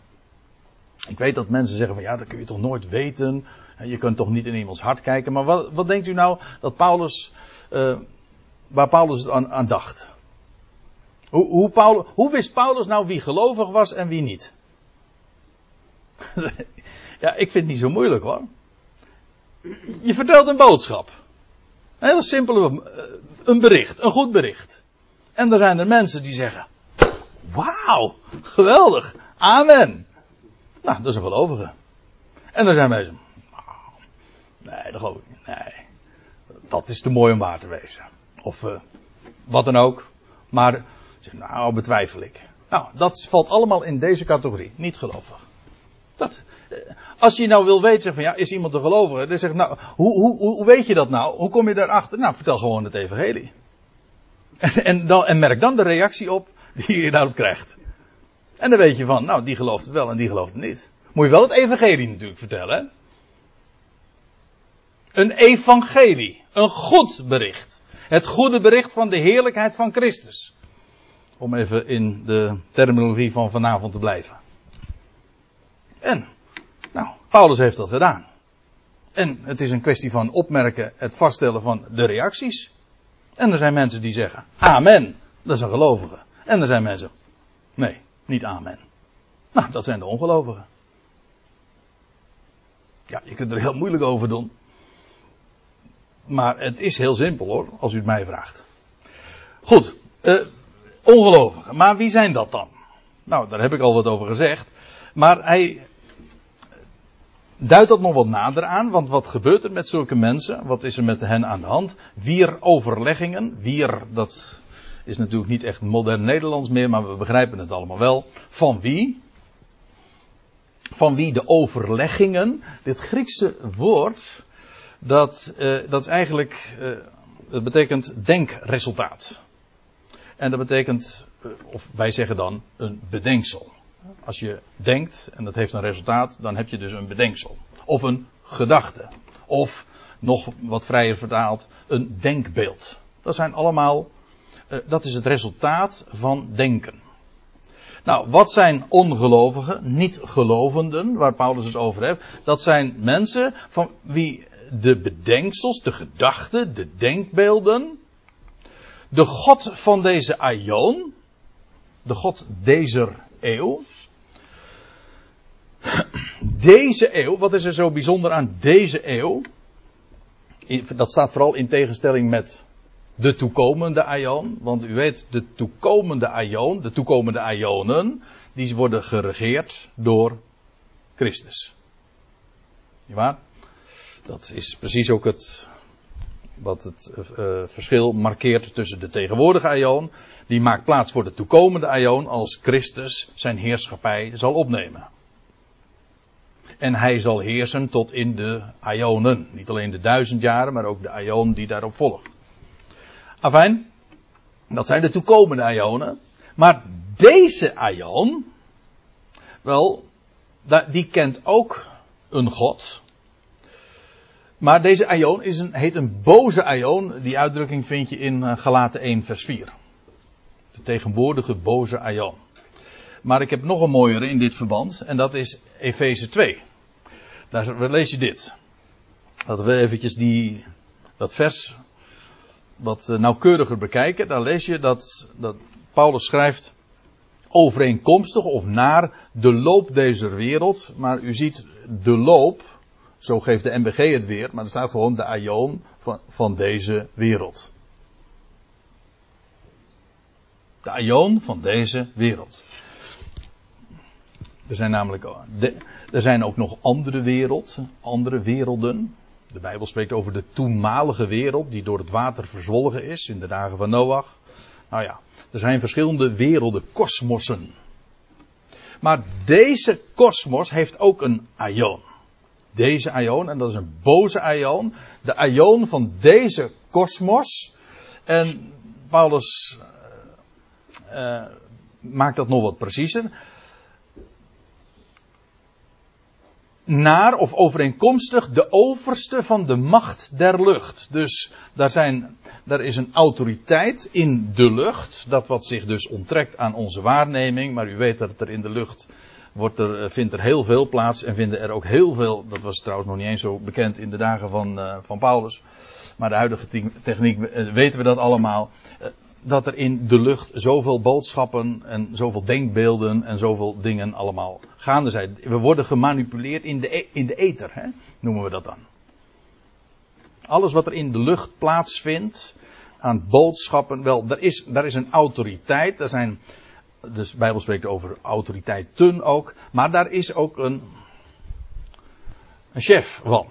Ik weet dat mensen zeggen van ja, dat kun je toch nooit weten. Je kunt toch niet in iemands hart kijken. Maar wat, wat denkt u nou dat Paulus, uh, waar Paulus aan, aan dacht? Hoe, hoe, Paulus, hoe wist Paulus nou wie gelovig was en wie niet? ja, ik vind het niet zo moeilijk hoor. Je vertelt een boodschap. Een hele simpele, eh, een bericht, een goed bericht. En er zijn er mensen die zeggen, wauw, geweldig, amen. Nou, dat is een gelovige. En er zijn mensen, nee, dat geloof ik niet, nee. Dat is te mooi om waar te wezen. Of uh, wat dan ook. Maar nou, betwijfel ik. Nou, dat valt allemaal in deze categorie. Niet gelovig. Dat. eh, Als je nou wil weten, zeg van ja, is iemand een gelovige? Dan zeg nou, hoe, hoe, hoe, hoe weet je dat nou? Hoe kom je daarachter? Nou, vertel gewoon het evangelie. En, en, dan, en merk dan de reactie op die je daarop krijgt. En dan weet je van, nou, die gelooft het wel en die gelooft het niet. Moet je wel het evangelie natuurlijk vertellen. Hè? Een evangelie. Een goed bericht. Het goede bericht van de heerlijkheid van Christus. Om even in de terminologie van vanavond te blijven. En, nou, Paulus heeft dat gedaan. En het is een kwestie van opmerken, het vaststellen van de reacties. En er zijn mensen die zeggen, amen, dat is een gelovige. En er zijn mensen, nee, niet amen. Nou, dat zijn de ongelovigen. Ja, je kunt er heel moeilijk over doen. Maar het is heel simpel hoor, als u het mij vraagt. Goed, eh, ongelovigen. Maar wie zijn dat dan? Nou, daar heb ik al wat over gezegd. Maar hij duidt dat nog wat nader aan, want wat gebeurt er met zulke mensen? Wat is er met hen aan de hand? Wier overleggingen, wier, dat is natuurlijk niet echt modern Nederlands meer, maar we begrijpen het allemaal wel. Van wie? Van wie de overleggingen? Dit Griekse woord, dat, uh, dat is eigenlijk, uh, dat betekent denkresultaat. En dat betekent, uh, of wij zeggen dan, een bedenksel. Als je denkt en dat heeft een resultaat, dan heb je dus een bedenksel. Of een gedachte. Of, nog wat vrijer vertaald, een denkbeeld. Dat zijn allemaal, dat is het resultaat van denken. Nou, wat zijn ongelovigen, niet gelovenden, waar Paulus het over heeft? Dat zijn mensen van wie de bedenksels, de gedachten, de denkbeelden, de God van deze aion, de God deze eeuw. Deze eeuw, wat is er zo bijzonder aan deze eeuw? Dat staat vooral in tegenstelling met de toekomende aion. Want u weet, de toekomende aion, de toekomende aionen, die worden geregeerd door Christus. Waar? Dat is precies ook het, wat het uh, verschil markeert tussen de tegenwoordige aion. Die maakt plaats voor de toekomende aion als Christus zijn heerschappij zal opnemen. En hij zal heersen tot in de aionen. Niet alleen de duizend jaren, maar ook de aion die daarop volgt. Afijn, dat zijn de toekomende aionen. Maar deze aion, wel, die kent ook een God. Maar deze aion is een, heet een boze aion. Die uitdrukking vind je in Galaten 1 vers 4. De tegenwoordige boze aion. Maar ik heb nog een mooiere in dit verband. En dat is Efeze 2. Daar lees je dit. Dat we eventjes die, dat vers wat nauwkeuriger bekijken. Daar lees je dat, dat Paulus schrijft overeenkomstig of naar de loop deze wereld. Maar u ziet de loop, zo geeft de MBG het weer, maar er staat gewoon de aion van, van deze wereld. De aion van deze wereld. Er zijn namelijk, er zijn ook nog andere wereld, andere werelden. De Bijbel spreekt over de toenmalige wereld die door het water verzwolgen is in de dagen van Noach. Nou ja, er zijn verschillende werelden, kosmossen. Maar deze kosmos heeft ook een aion. Deze aion, en dat is een boze aion. De aion van deze kosmos. En Paulus uh, maakt dat nog wat preciezer. Naar of overeenkomstig de overste van de macht der lucht. Dus daar, zijn, daar is een autoriteit in de lucht, dat wat zich dus onttrekt aan onze waarneming, maar u weet dat er in de lucht wordt er, vindt er heel veel plaats en vinden er ook heel veel, dat was trouwens nog niet eens zo bekend in de dagen van, uh, van Paulus, maar de huidige techniek uh, weten we dat allemaal. Dat er in de lucht zoveel boodschappen en zoveel denkbeelden en zoveel dingen allemaal gaande zijn. We worden gemanipuleerd in de, in de ether, hè? noemen we dat dan. Alles wat er in de lucht plaatsvindt aan boodschappen, wel, daar is, daar is een autoriteit, daar zijn, dus de Bijbel spreekt over autoriteiten ook, maar daar is ook een, een chef van,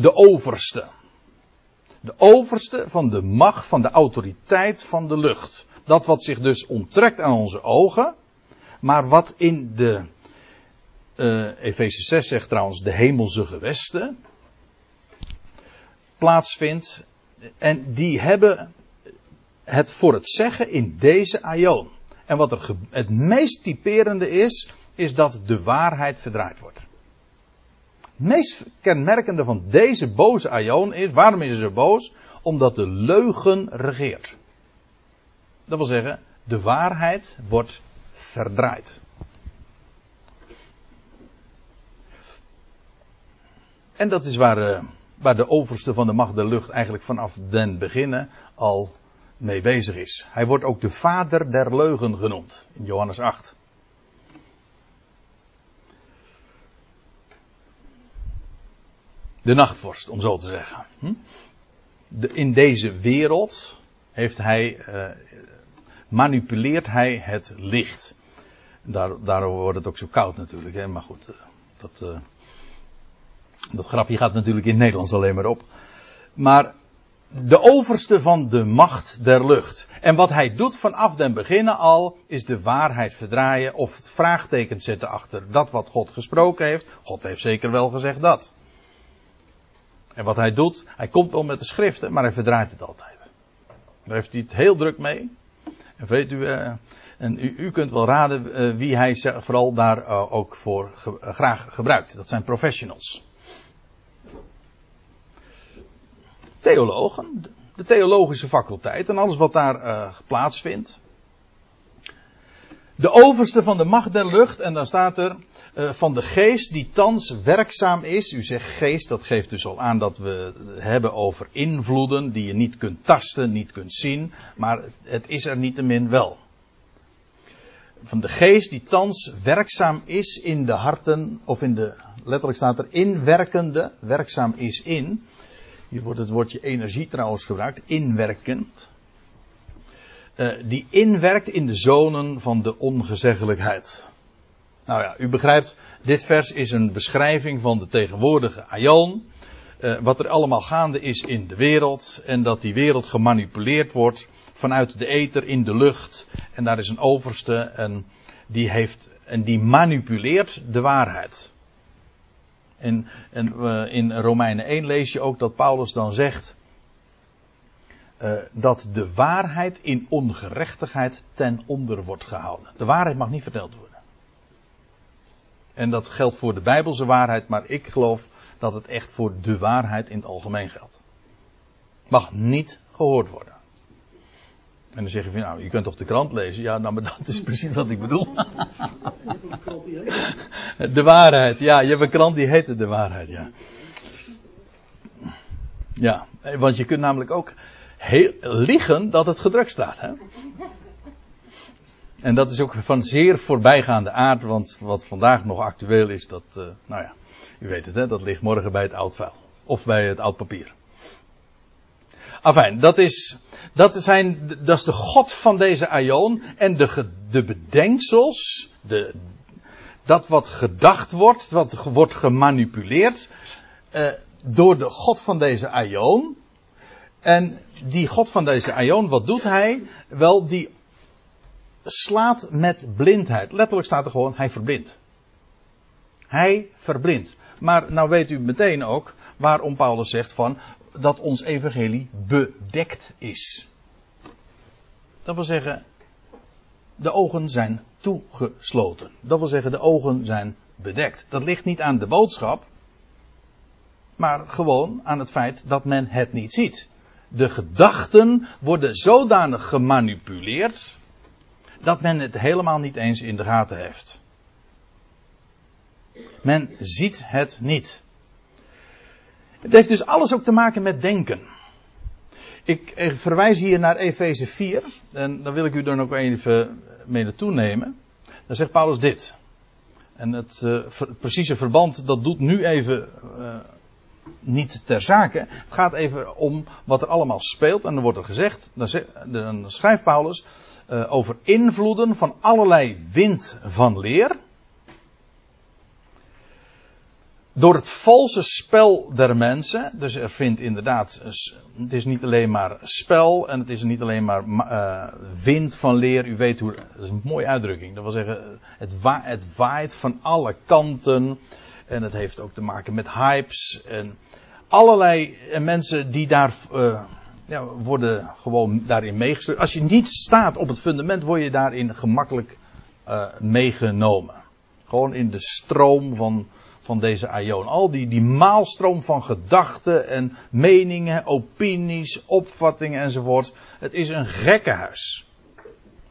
de overste de overste van de macht, van de autoriteit van de lucht. Dat wat zich dus onttrekt aan onze ogen, Maar wat in de uh, Efeze 6 zegt trouwens de hemelse gewesten plaatsvindt. En die hebben het voor het zeggen in deze aion. En wat er het meest typerende is, is dat de waarheid verdraaid wordt. Meest kenmerkende van deze boze aion is, waarom is ze boos? Omdat de leugen regeert. Dat wil zeggen, de waarheid wordt verdraaid. En dat is waar, uh, waar de overste van de macht der lucht eigenlijk vanaf den beginnen al mee bezig is. Hij wordt ook de vader der leugen genoemd in Johannes 8. De nachtvorst, om zo te zeggen. Hm? De, in deze wereld heeft hij, uh, manipuleert hij het licht. Daar, daardoor wordt het ook zo koud natuurlijk. Hè? Maar goed, uh, dat, uh, dat grapje gaat natuurlijk in het Nederlands alleen maar op. Maar de overste van de macht der lucht. En wat hij doet vanaf den beginnen al, is de waarheid verdraaien of vraagtekens zetten achter dat wat God gesproken heeft. God heeft zeker wel gezegd dat. En wat hij doet, hij komt wel met de schriften, maar hij verdraait het altijd. Daar heeft hij het heel druk mee. En weet u, uh, en u, u, kunt wel raden uh, wie hij vooral daar uh, ook voor graag gebruikt. Dat zijn professionals. theologen, de theologische faculteit en alles wat daar plaatsvindt. De overste van de macht der lucht, en dan staat er uh, van de geest die thans werkzaam is. U zegt geest, dat geeft dus al aan dat we het hebben over invloeden die je niet kunt tasten, niet kunt zien, maar het is er niettemin wel. Van de geest die thans werkzaam is in de harten, of in de, letterlijk staat er inwerkende, werkzaam is in. Hier wordt het woordje energie trouwens gebruikt, inwerkend. Uh, die inwerkt in de zonen van de ongezeggelijkheid. Nou ja, u begrijpt, dit vers is een beschrijving van de tegenwoordige aion. Uh, wat er allemaal gaande is in de wereld. En dat die wereld gemanipuleerd wordt vanuit de ether in de lucht. En daar is een overste en die heeft en die manipuleert de waarheid. En, en uh, in Romeinen 1 lees je ook dat Paulus dan zegt uh, dat de waarheid in ongerechtigheid ten onder wordt gehouden. De waarheid mag niet verteld worden. En dat geldt voor de Bijbelse waarheid, maar ik geloof dat het echt voor de waarheid in het algemeen geldt. Mag niet gehoord worden. En dan zeg je van, nou, je kunt toch de krant lezen? Ja, nou, maar dat is precies wat ik bedoel. De waarheid, ja, je hebt een krant die heette De Waarheid, ja. Ja, want je kunt namelijk ook heel, liegen dat het gedrukt staat, hè. En dat is ook van zeer voorbijgaande aard, want wat vandaag nog actueel is, dat, uh, nou ja, u weet het, hè, dat ligt morgen bij het oud vuil. Of bij het oud papier. Afijn, dat is, dat, zijn, dat is de God van deze aion. En de, de bedenksels, de, dat wat gedacht wordt, wat wordt gemanipuleerd. Eh, door de God van deze aion. En die God van deze aion, wat doet hij? Wel, die slaat met blindheid. Letterlijk staat er gewoon, hij verblindt. Hij verblindt. Maar nou weet u meteen ook waarom Paulus zegt van dat ons evangelie bedekt is. Dat wil zeggen, de ogen zijn toegesloten. Dat wil zeggen, de ogen zijn bedekt. Dat ligt niet aan de boodschap, maar gewoon aan het feit dat men het niet ziet. De gedachten worden zodanig gemanipuleerd dat men het helemaal niet eens in de gaten heeft. Men ziet het niet. Het heeft dus alles ook te maken met denken. Ik verwijs hier naar Efeze 4. En dan wil ik u dan ook even mee naartoe nemen. Dan zegt Paulus dit. En het, uh, precieze verband, dat doet nu even uh, niet ter zake. Het gaat even om wat er allemaal speelt. En dan wordt er gezegd, dan schrijft Paulus uh, over invloeden van allerlei wind van leer. door het valse spel der mensen, dus er vindt inderdaad, het is niet alleen maar spel en het is niet alleen maar uh, wind van leer. U weet hoe, dat is een mooie uitdrukking. Dat wil zeggen, het, wa het waait van alle kanten en het heeft ook te maken met hypes en allerlei mensen die daar ja, worden gewoon daarin meegestuurd. Als je niet staat op het fundament, word je daarin gemakkelijk uh, meegenomen. Gewoon in de stroom van van deze aion. Al die, die maalstroom van gedachten en meningen, opinies, opvattingen enzovoort. Het is een gekkenhuis.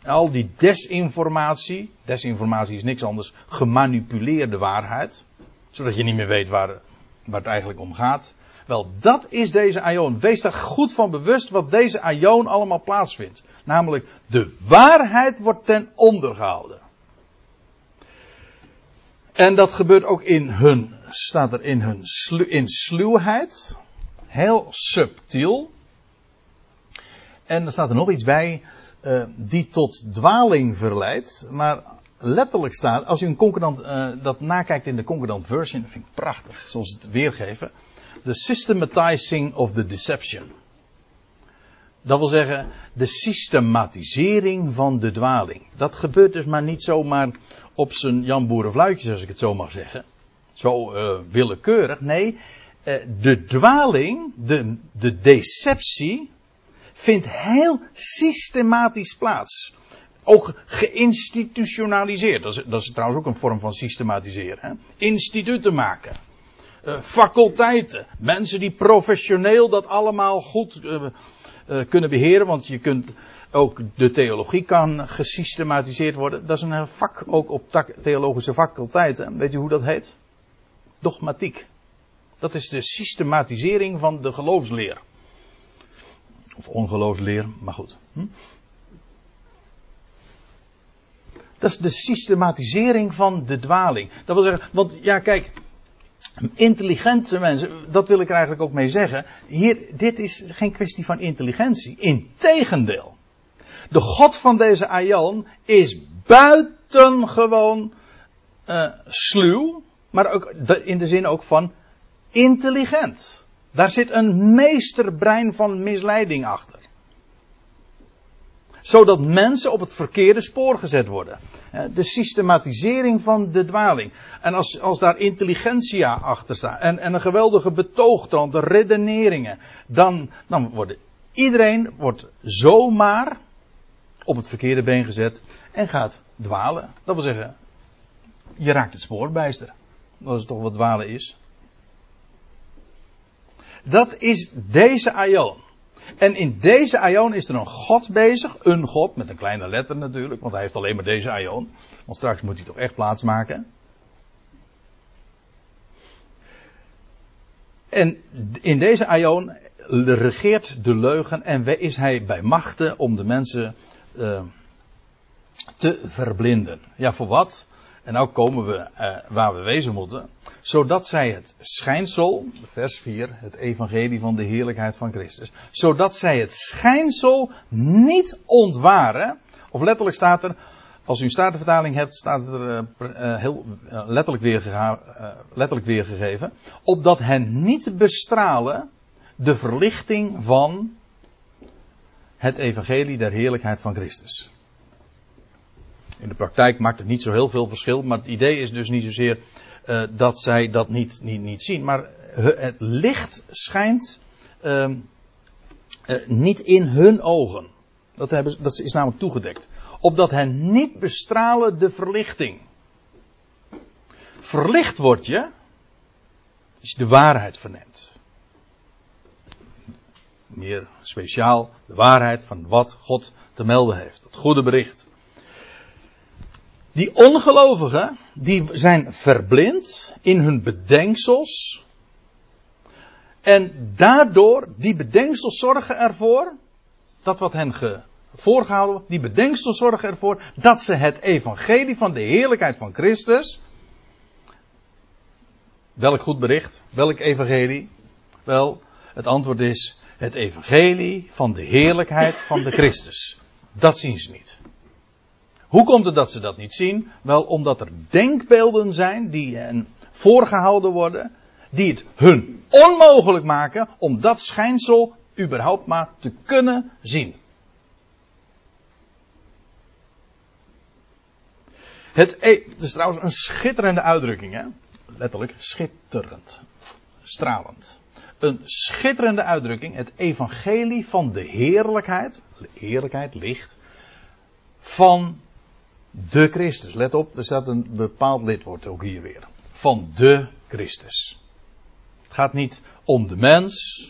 Al die desinformatie, desinformatie is niks anders, gemanipuleerde waarheid. Zodat je niet meer weet waar, waar het eigenlijk om gaat. Wel, dat is deze aion. Wees daar goed van bewust wat deze aion allemaal plaatsvindt. Namelijk, de waarheid wordt ten onder gehouden. En dat gebeurt ook in hun, staat er in hun slu, in sluwheid. Heel subtiel. En er staat er nog iets bij, uh, die tot dwaling verleidt. Maar letterlijk staat, als u een concordant, uh, dat nakijkt in de concordant version, dat vind ik prachtig, zoals het weergeven. The systematizing of the deception. Dat wil zeggen, de systematisering van de dwaling. Dat gebeurt dus maar niet zomaar op zijn Jan Boerenfluitjes, als ik het zo mag zeggen. Zo uh, willekeurig. Nee, uh, de dwaling, de, de deceptie, vindt heel systematisch plaats. Ook geïnstitutionaliseerd. Dat is, dat is trouwens ook een vorm van systematiseren. Hè? Instituten maken. Uh, faculteiten. Mensen die professioneel dat allemaal goed kunnen beheren. Want je kunt ook de theologie kan gesystematiseerd worden. Dat is een vak ook op theologische faculteiten. Weet je hoe dat heet? Dogmatiek. Dat is de systematisering van de geloofsleer. Of ongeloofsleer, maar goed. Hm? Dat is de systematisering van de dwaling. Dat wil zeggen, want ja, kijk, intelligente mensen, dat wil ik er eigenlijk ook mee zeggen. Hier, dit is geen kwestie van intelligentie. Integendeel. De God van deze Aion is buitengewoon uh, sluw, maar ook in de zin ook van intelligent. Daar zit een meesterbrein van misleiding achter. Zodat mensen op het verkeerde spoor gezet worden. De systematisering van de dwaling. En als, als daar intelligentia achter staat. En, en een geweldige betoogtrand, de redeneringen. Dan, dan wordt iedereen wordt zomaar op het verkeerde been gezet en gaat dwalen. Dat wil zeggen, je raakt het spoor bijster. Dat is toch wat dwalen is. Dat is deze aion. En in deze aion is er een God bezig. Een God, met een kleine letter natuurlijk, want hij heeft alleen maar deze aion. Want straks moet hij toch echt plaatsmaken. En in deze aion regeert de leugen en is hij bij machten om de mensen uh, te verblinden. Ja, voor wat? En nou komen we uh, waar we wezen moeten. Zodat zij het schijnsel, vers 4, het evangelie van de heerlijkheid van Christus. Zodat zij het schijnsel niet ontwaren. Of letterlijk staat er, als u een statenvertaling hebt, staat er uh, heel letterlijk, weergega, letterlijk weergegeven. Opdat hen niet bestralen de verlichting van het evangelie der heerlijkheid van Christus. In de praktijk maakt het niet zo heel veel verschil, maar het idee is dus niet zozeer uh, dat zij dat niet, niet, zien, maar het licht schijnt uh, uh, niet in hun ogen. Dat, hebben, dat is namelijk toegedekt. Opdat hen niet bestralen de verlichting. Verlicht word je als je de waarheid verneemt meer speciaal de waarheid van wat God te melden heeft. Het goede bericht. Die ongelovigen, die zijn verblind in hun bedenksels. En daardoor, die bedenksels zorgen ervoor, dat wat hen ge, voorgehouden wordt, die bedenksels zorgen ervoor dat ze het evangelie van de heerlijkheid van Christus, welk goed bericht, welk evangelie? Wel, het antwoord is het evangelie van de heerlijkheid van de Christus. Dat zien ze niet. Hoe komt het dat ze dat niet zien? Wel omdat er denkbeelden zijn die hen voorgehouden worden, die het hun onmogelijk maken om dat schijnsel überhaupt maar te kunnen zien. Het, e- is trouwens een schitterende uitdrukking, hè? Letterlijk schitterend. Stralend. Een schitterende uitdrukking. Het evangelie van de heerlijkheid. Heerlijkheid, licht. Van de Christus. Let op, er staat een bepaald lidwoord ook hier weer. Van de Christus. Het gaat niet om de mens.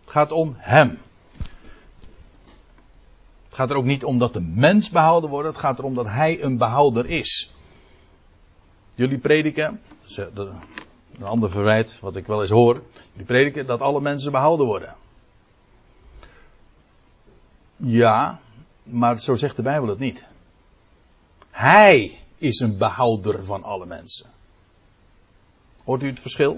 Het gaat om hem. Het gaat er ook niet om dat de mens behouden wordt. Het gaat erom dat hij een behouder is. Jullie prediken. Een ander verwijt, wat ik wel eens hoor. Jullie prediken dat alle mensen behouden worden. Ja, maar zo zegt de Bijbel het niet. Hij is een behouder van alle mensen. Hoort u het verschil?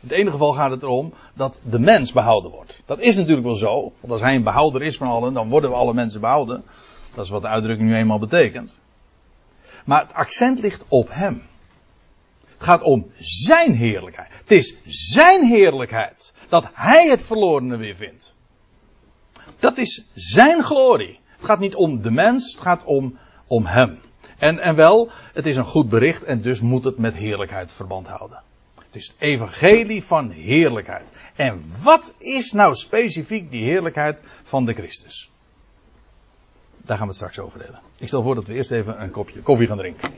In het ene geval gaat het erom dat de mens behouden wordt. Dat is natuurlijk wel zo. Want als hij een behouder is van allen, dan worden we alle mensen behouden. Dat is wat de uitdrukking nu eenmaal betekent. Maar het accent ligt op hem. Het gaat om zijn heerlijkheid. Het is zijn heerlijkheid dat hij het verlorene weer vindt. Dat is zijn glorie. Het gaat niet om de mens, het gaat om, om hem. En, en wel, het is een goed bericht en dus moet het met heerlijkheid verband houden. Het is het evangelie van heerlijkheid. En wat is nou specifiek die heerlijkheid van de Christus? Daar gaan we het straks over hebben. Ik stel voor dat we eerst even een kopje koffie gaan drinken.